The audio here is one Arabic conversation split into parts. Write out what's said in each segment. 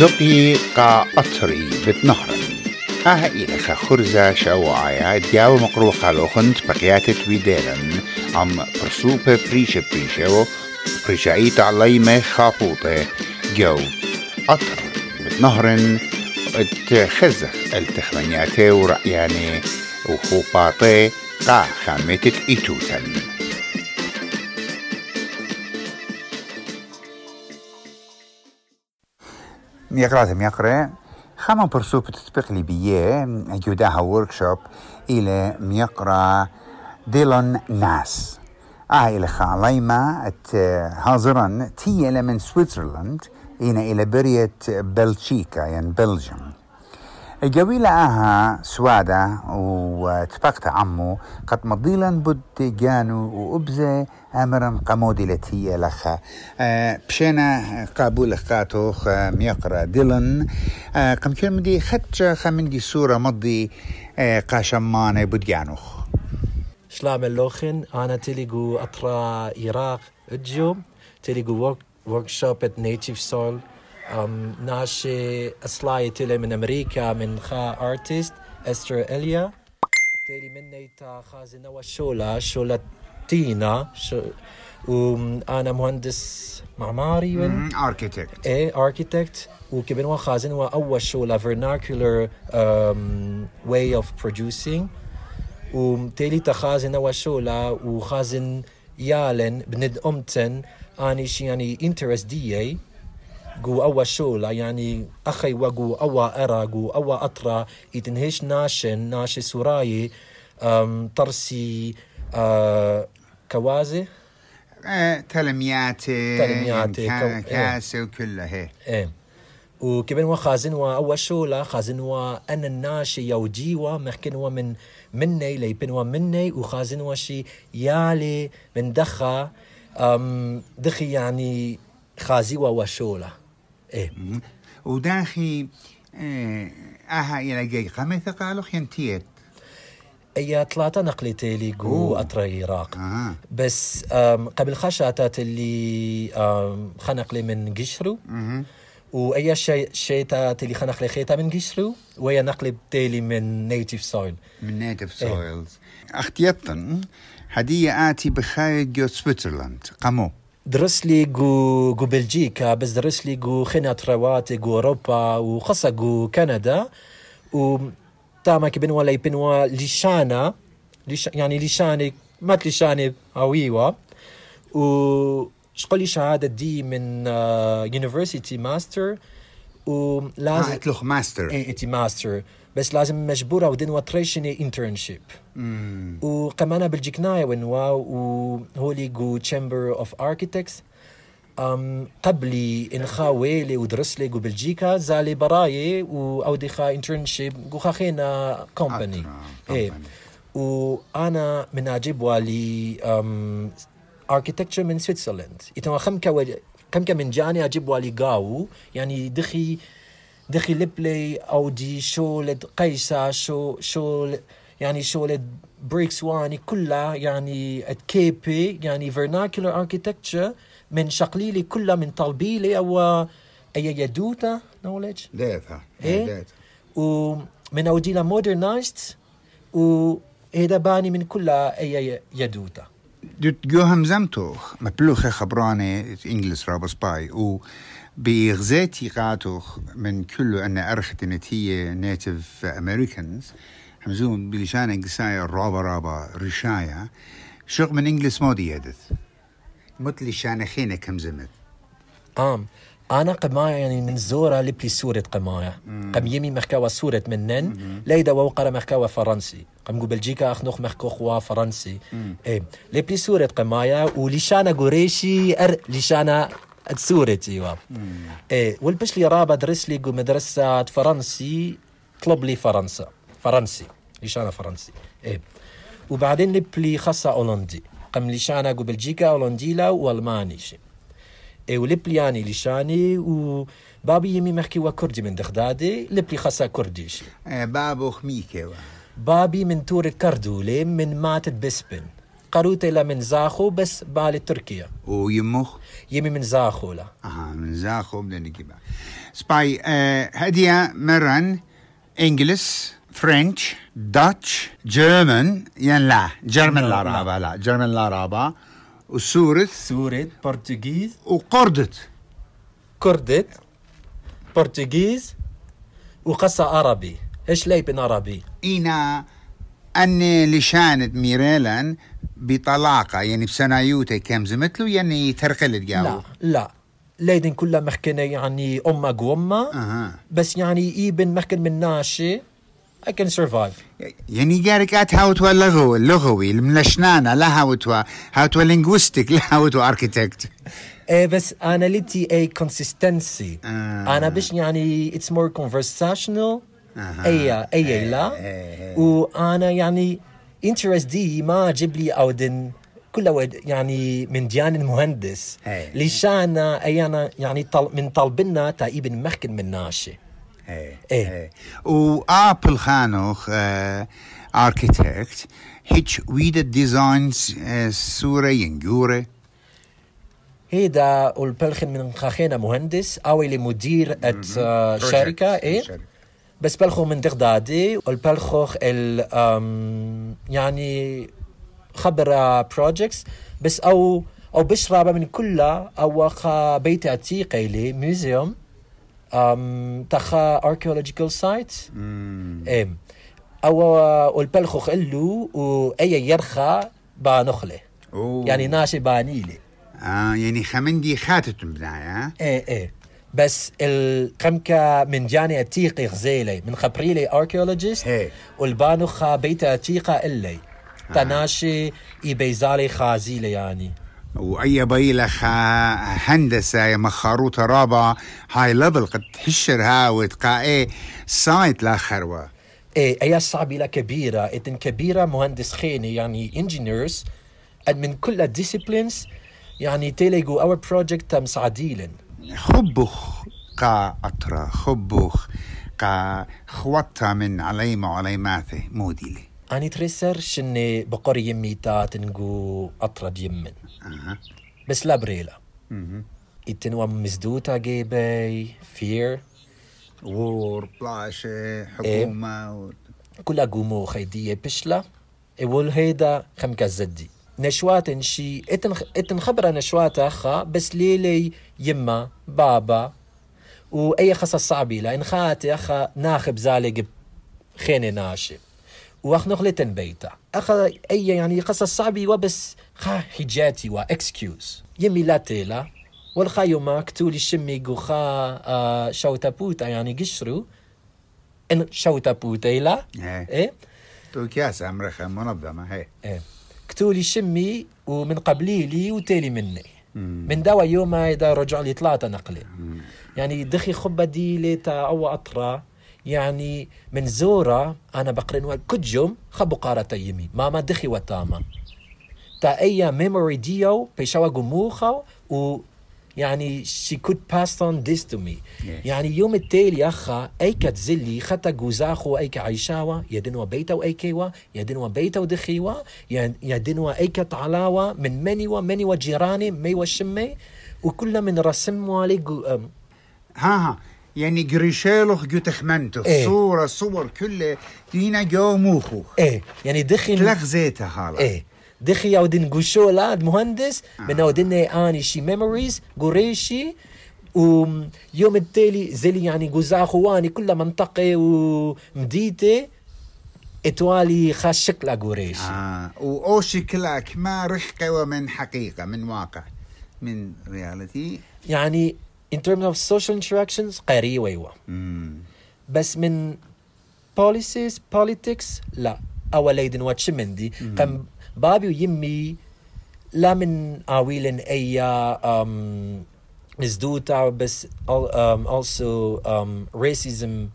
زقي قا أطري بتنهرن آها إلخ خرزة شواعيا دياو مقروقة لوخنت بقياتت بيديرن عم برسوبة بريشة بريشة بريشايت عليمة خافوطة جو أطر بتنهرن تخزخ التخمنياتي ورأياني وخوباطي قا خامتت إيتوتن ميقرات ميقرأ خما برسوب تطبيق ليبية جوداها وركشوب إلى ميقرأ ديلون ناس آه إلى خاليما ات هازرا تي من سويسرلاند إنا إلى برية بلشيكا يعني بلجيوم الجويلة آها سوادة وتبقت عمو قد مضيلا بود جانو وأبزة أمرا قمودي لتي لخا أه بشينا قابول خاتوخ ميقرا ديلن. أه قم مدي خدش خمندي صورة مضي أه قاشمان بود جانوخ. شلام اللوخن أنا تلقو أطرا إيراق الجوم تلقو وركشوب at Native Soil. um, ناشي أصلاي تلي من أمريكا من خا أرتست أستر إليا. تلي من نيتا خازنة وشولا شولا تينا شو وأنا مهندس معماري اركيتكت إيه اركيتكت وكبن وخازن وأول شولا vernacular um, way of producing. وتالي تخازن وشولا وخازن يالن بند أمتن أني شي يعني دي جو أوا شولا يعني أخي وجو أوا أرا جو أوا أطرا يتنهش ناشن ناشي سوراي ترسي أه كوازي؟ أه تلمياتي تلمياتي، كا- إيه. كاسة وكلها هي إيه. وكبن وا خازن وا أوا شولا خازن وا أنا الناشي يوجي وا محكن وا من مني ليبن وا مني وخازن وا شي يالي من دخا. دخي يعني خازي وشولا إيه. وداخي آه، أها إلى جي قميث قالوا ينتيت هي ثلاثة نقلتي لي جو. أطرا العراق أها. بس قبل خشاتات اللي خنقلي من قشرو مهم. وأي شيء شيتات اللي خنقلي خيتا من قشرو وهي نقلي بتالي من نيتيف سويل من نيتف سويلز اختيطن هدية آتي بخايد جو سويسرلاند قمو. درس لي جو جو بلجيكا بس درس لي جو خنا ترواتي جو أوروبا وخاصة جو كندا. و تاما كبن ولا يبن ولا لشانا لش يعني لشاني مات لشاني هويوا و شقولي شهادة دي من يونيفرسيتي ماستر ولازم آه اتلوخ ماستر إنتي ماستر بس لازم مجبورة ودين وتريشني انترنشيب. وكمان بلجيكنايا ونوا وهولي جو تشامبر اوف اركيتكتس قبلي إنخا ويلي ودرس لي جو بلجيكا زالي براي وأودي خا انترنشيب جو خاخينا كومباني إيه. company. وأنا من أجيب والي أم اركيتكتشر من سويسرلاند إتما خمكا ول- خمكا من جاني أجيب والي قاو يعني دخي دخي لبلي أو دي شولد قيسة شو شو يعني شولد بريكس واني كلها يعني كيبي يعني vernacular architecture من شقليلي كلها من طلبيلي أو أي يدوتا ديتها إيه؟ ديتها. ومن اوديلا مودرنايزد وهذا باني من كلها أي يدوتا دوت جو همزمتو مبلوخة خبراني انجلس رابس باي و بغزاتي قاتوخ من كله أن أرخت نتية نيتيف أمريكانز. همزون بلشان قصايا رابا رابا رشايا شغل من انجلس مودي يدث؟ مت لشان خينة كم زمت؟ آم أنا قمايا يعني من زورة لبلي سورة قمايا قم يمي مخكاوة سورة منن ليدا وقرا مخكاوة فرنسي. قم قو بلجيكا أخنوخ مخكوخوا فرنسي. إيه. لبلي سورة قمايا ولشانا قريشي أر لشانا سورة ايوا إيه والبش لي رابا درس لي قو مدرسة فرنسي طلب لي فرنسا. فرنسي لشانا فرنسي؟ إيه. وبعدين لبلي خاصة أولندي. قم لشانا قو بلجيكا أولنديلا وألماني شي. إيه ولبلياني لشاني وبابي يمي محكي وكردي من دغدادي لبلي خاصة كردي شي. بابو خميكي بابي من تور كردولي من ماتت بسبن. قروتي لا من زاخو بس بالي تركيا. ويمخ يمي من زاخو لا. أها من زاخو بدنا نجيبها سباي آه هدية مرن انجلس فرنش داتش جيرمان يعني لا جيرمان لا. رابا لا جيرمان لا رابا وسورث سوري برتغيز وقردت. كردت برتغيز وقصة عربي. إيش لي بن عربي إينا أني لشانت ميريلان بطلاقة يعني بسنايوتي كم زمتلو يعني ترقلت لا جاو لا. ليدن كلها محكنة يعني أمة قومة أها. بس يعني إيبن محكن من ناشي. I can survive. يعني قارك أت هاوتوا اللغو اللغوي الملشنانة لا هاوتوا هاوتوا لينغوستيك لا هاوتوا أركيتكت. إيه بس أنا لتي أي consistency. آه. أنا بش يعني it's more conversational. أها. أي أي إيه، لا. إيه. وأنا يعني interest دي ما جيب لي أودن كل ود يعني من ديان المهندس. لشان أيانا يعني طل من طلبنا تا ابن محكن من ناشي إيه. إيه. وآبل خانوخ اركيتكت هيتش ويدا ديزاينز صورة ينجورة. هيدا والبلخن من خاخينا مهندس أو اللي مدير ات آه، شركة إيه؟ بس بلخو من دغدادي والبلخوخ ال يعني خبر بروجكتس بس أو أو بشرب من كلها أو خا بيت عتيق لي ميوزيوم آم تخا اركيولوجيكال سايت ام أو والبلخوخ اللو واي يرخى بانخله. يعني ناشي بانيلي آه يعني خمندي خاتت بداية إيه إيه. بس الخمكة من جاني أتيقي غزيلي من خبريلي أركيولوجيست إيه. والبانو خا بيت أتيقة إلي. تناشي إيبيزالي خازيلي يعني. وأي بيلة هندسة يا مخاروطة رابع هاي ليفل قد تحشر ها وتقا إيه سايت لا خروة. إيه اي صعبة كبيرة. اتن كبيرة مهندس خيني يعني انجينيرز من كل الديسيبلينز يعني تيليجو اور بروجكت مساعديلن خبخ قا أطرا خبخ قا خوطة من عليما وعليماته موديلي أني تريسر شني بقر يمي تا تنقو أطرد يمن أها. بس لا بريلا. مهم. اتنوا مزدوتا جيبي فير وور بلاشة حكومة و... كلها قومو خيدية بشلة اول هيدا خمكة زدي نشوات شي اتن اتن خبرة نشوات أخا بس ليلي يما بابا وأي خصة صعبة لأن خاتي أخا ناخب زالق خيني ناشب واخ نخلتن بيتا. أخا أي يعني قصة صعبة وبس خا حجاتي واكسكيوز يمي لا تيلا. والخايو ما كتولي شمي خا آه شوتا بوتا يعني قشرو. إن شوتا بوتيلا إيه. إيه؟ تو كاس أمريكا منظمة هي إيه. كتولي شمي ومن قبليلي وتالي مني. من دوا يوم إذا رجع لي ثلاثة نقلة يعني دخي خبة دي لتا أو أطرا. يعني من زورة أنا بقرن كجم خبو قارة يمي. ماما دخي وتاما تا اي ميموري ديو بيشوا قموخا و يعني she could pass on this to me. Yes. يعني يوم التالي أخا أيكا تزلي خطأ جوزاخو أيكا عيشاوا يدنوا بيتا وأيكيوا يدنوا بيتا ودخيوا يدنوا أيكا طعلاوا من منيوا منيوا جيراني ميوا شمي وكل من رسم والي جو- أم، ها ها. يعني قريشيلوخ جو تخمنتو إيه. صورة صور كله دينا جو موخو إيه. يعني دخي تلغ زيتها هالا. إيه. دخي أو دين جوشولا مهندس. من أو دين آني شي ميموريز قريشي. ويوم التالي زلي يعني جوزاخواني كل منطقة ومديتة إتوالي خاش شكلها قريشي. آه. وأوشي كلاك ما رحقة ومن حقيقة من واقع من رياليتي يعني in terms of social interactions قاري ويوا مم. بس من policies politics لا. أول ليدن واتش مندي قم بابي ويمي لا من آويلن أي um, مزدوتا بس um, also um, racism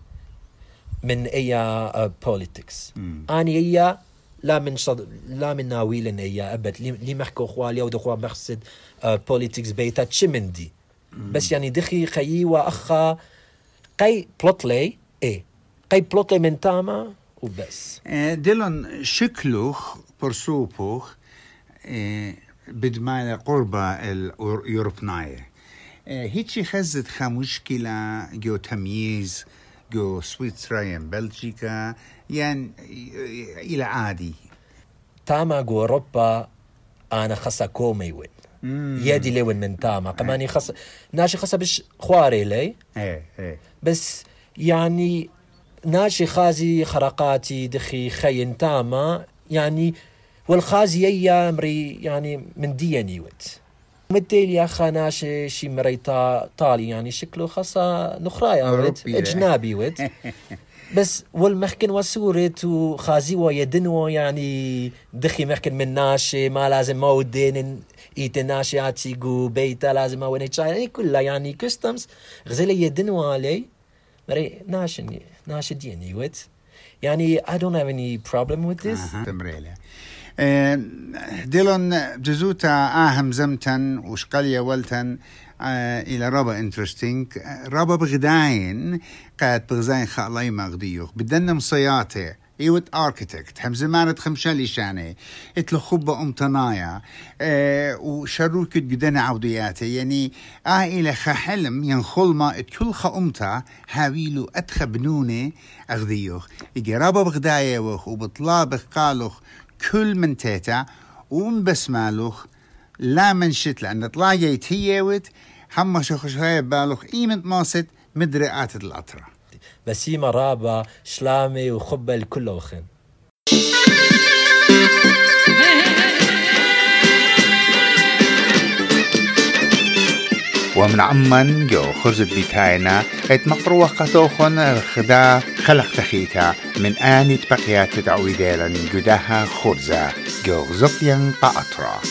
من أي uh, politics. أني أي لا من شد... لا من ناويلن أي أبد. لي محكو خوالي أو دخوا مقصد uh, politics بيتا تشمندي. بس يعني دخي خيي وأخا قي بلوتلي إيه قي بلوتلي من تاما وبس آه، ديلون شكلوخ برسوبوخ آه، بدماية قربة اليوروبناية هيتشي خزت خا مشكلة جو تمييز جو سويسرا بلجيكا يعني إلى عادي تاما جو أوروبا أنا خاصة كومي وين يدي لون من تاما. كمان خاصة ناشي خاصة بش خواري لي إيه إيه بس يعني ناشي خازي خرقاتي دخي خين تاما يعني والخازي يامري يعني من ديني وت مديل يا اخا ناشي شي مريتا طالي يعني شكله خاصة نخرايا وت أوروبي. اجنبي وت بس والمحكن وسورت وخازي ويدنو يعني دخي محكن من ناشي ما لازم مودين إيت ناشي اتسيقو بيتا لازم مودين يعني كلها يعني كستمز غزالي يدنو علي. مري ناشي ناشي ديني وت يعني I don't have any problem with this. تمريلة. آه، ديلون جزوتا آهم زمتن وشقليا ولتن آه، إلى رابا انترستينج رابا بغداين قاد بغزاين خالاي مغديوخ بدنا مصياتي ايوت اركيتكت هم زمانة خمشالي شاني اتلو خبة امتنايا آه وشروك جدنا عودياتي يعني آه إلى خا حلم ينخل ما خا امتا هاويلو اتخا بنوني اغديوخ يجي رابا بغدايا وخ وبطلابخ قالوخ كل من تيتا وم بسمالوخ لا من شت لأن طلاقي تيوت هم شخص هاي بالوخ إيمت ماست مدري آتت الأطرة بسيمة رابا شلامي وخبة الكل وخن ومن عمان جو خرز بيتاينا إت مقروة قطوخن خدا خلق تخيتا. من آني تبقيات تعويدالا جداها خرزة. جو زقيا قاطرة.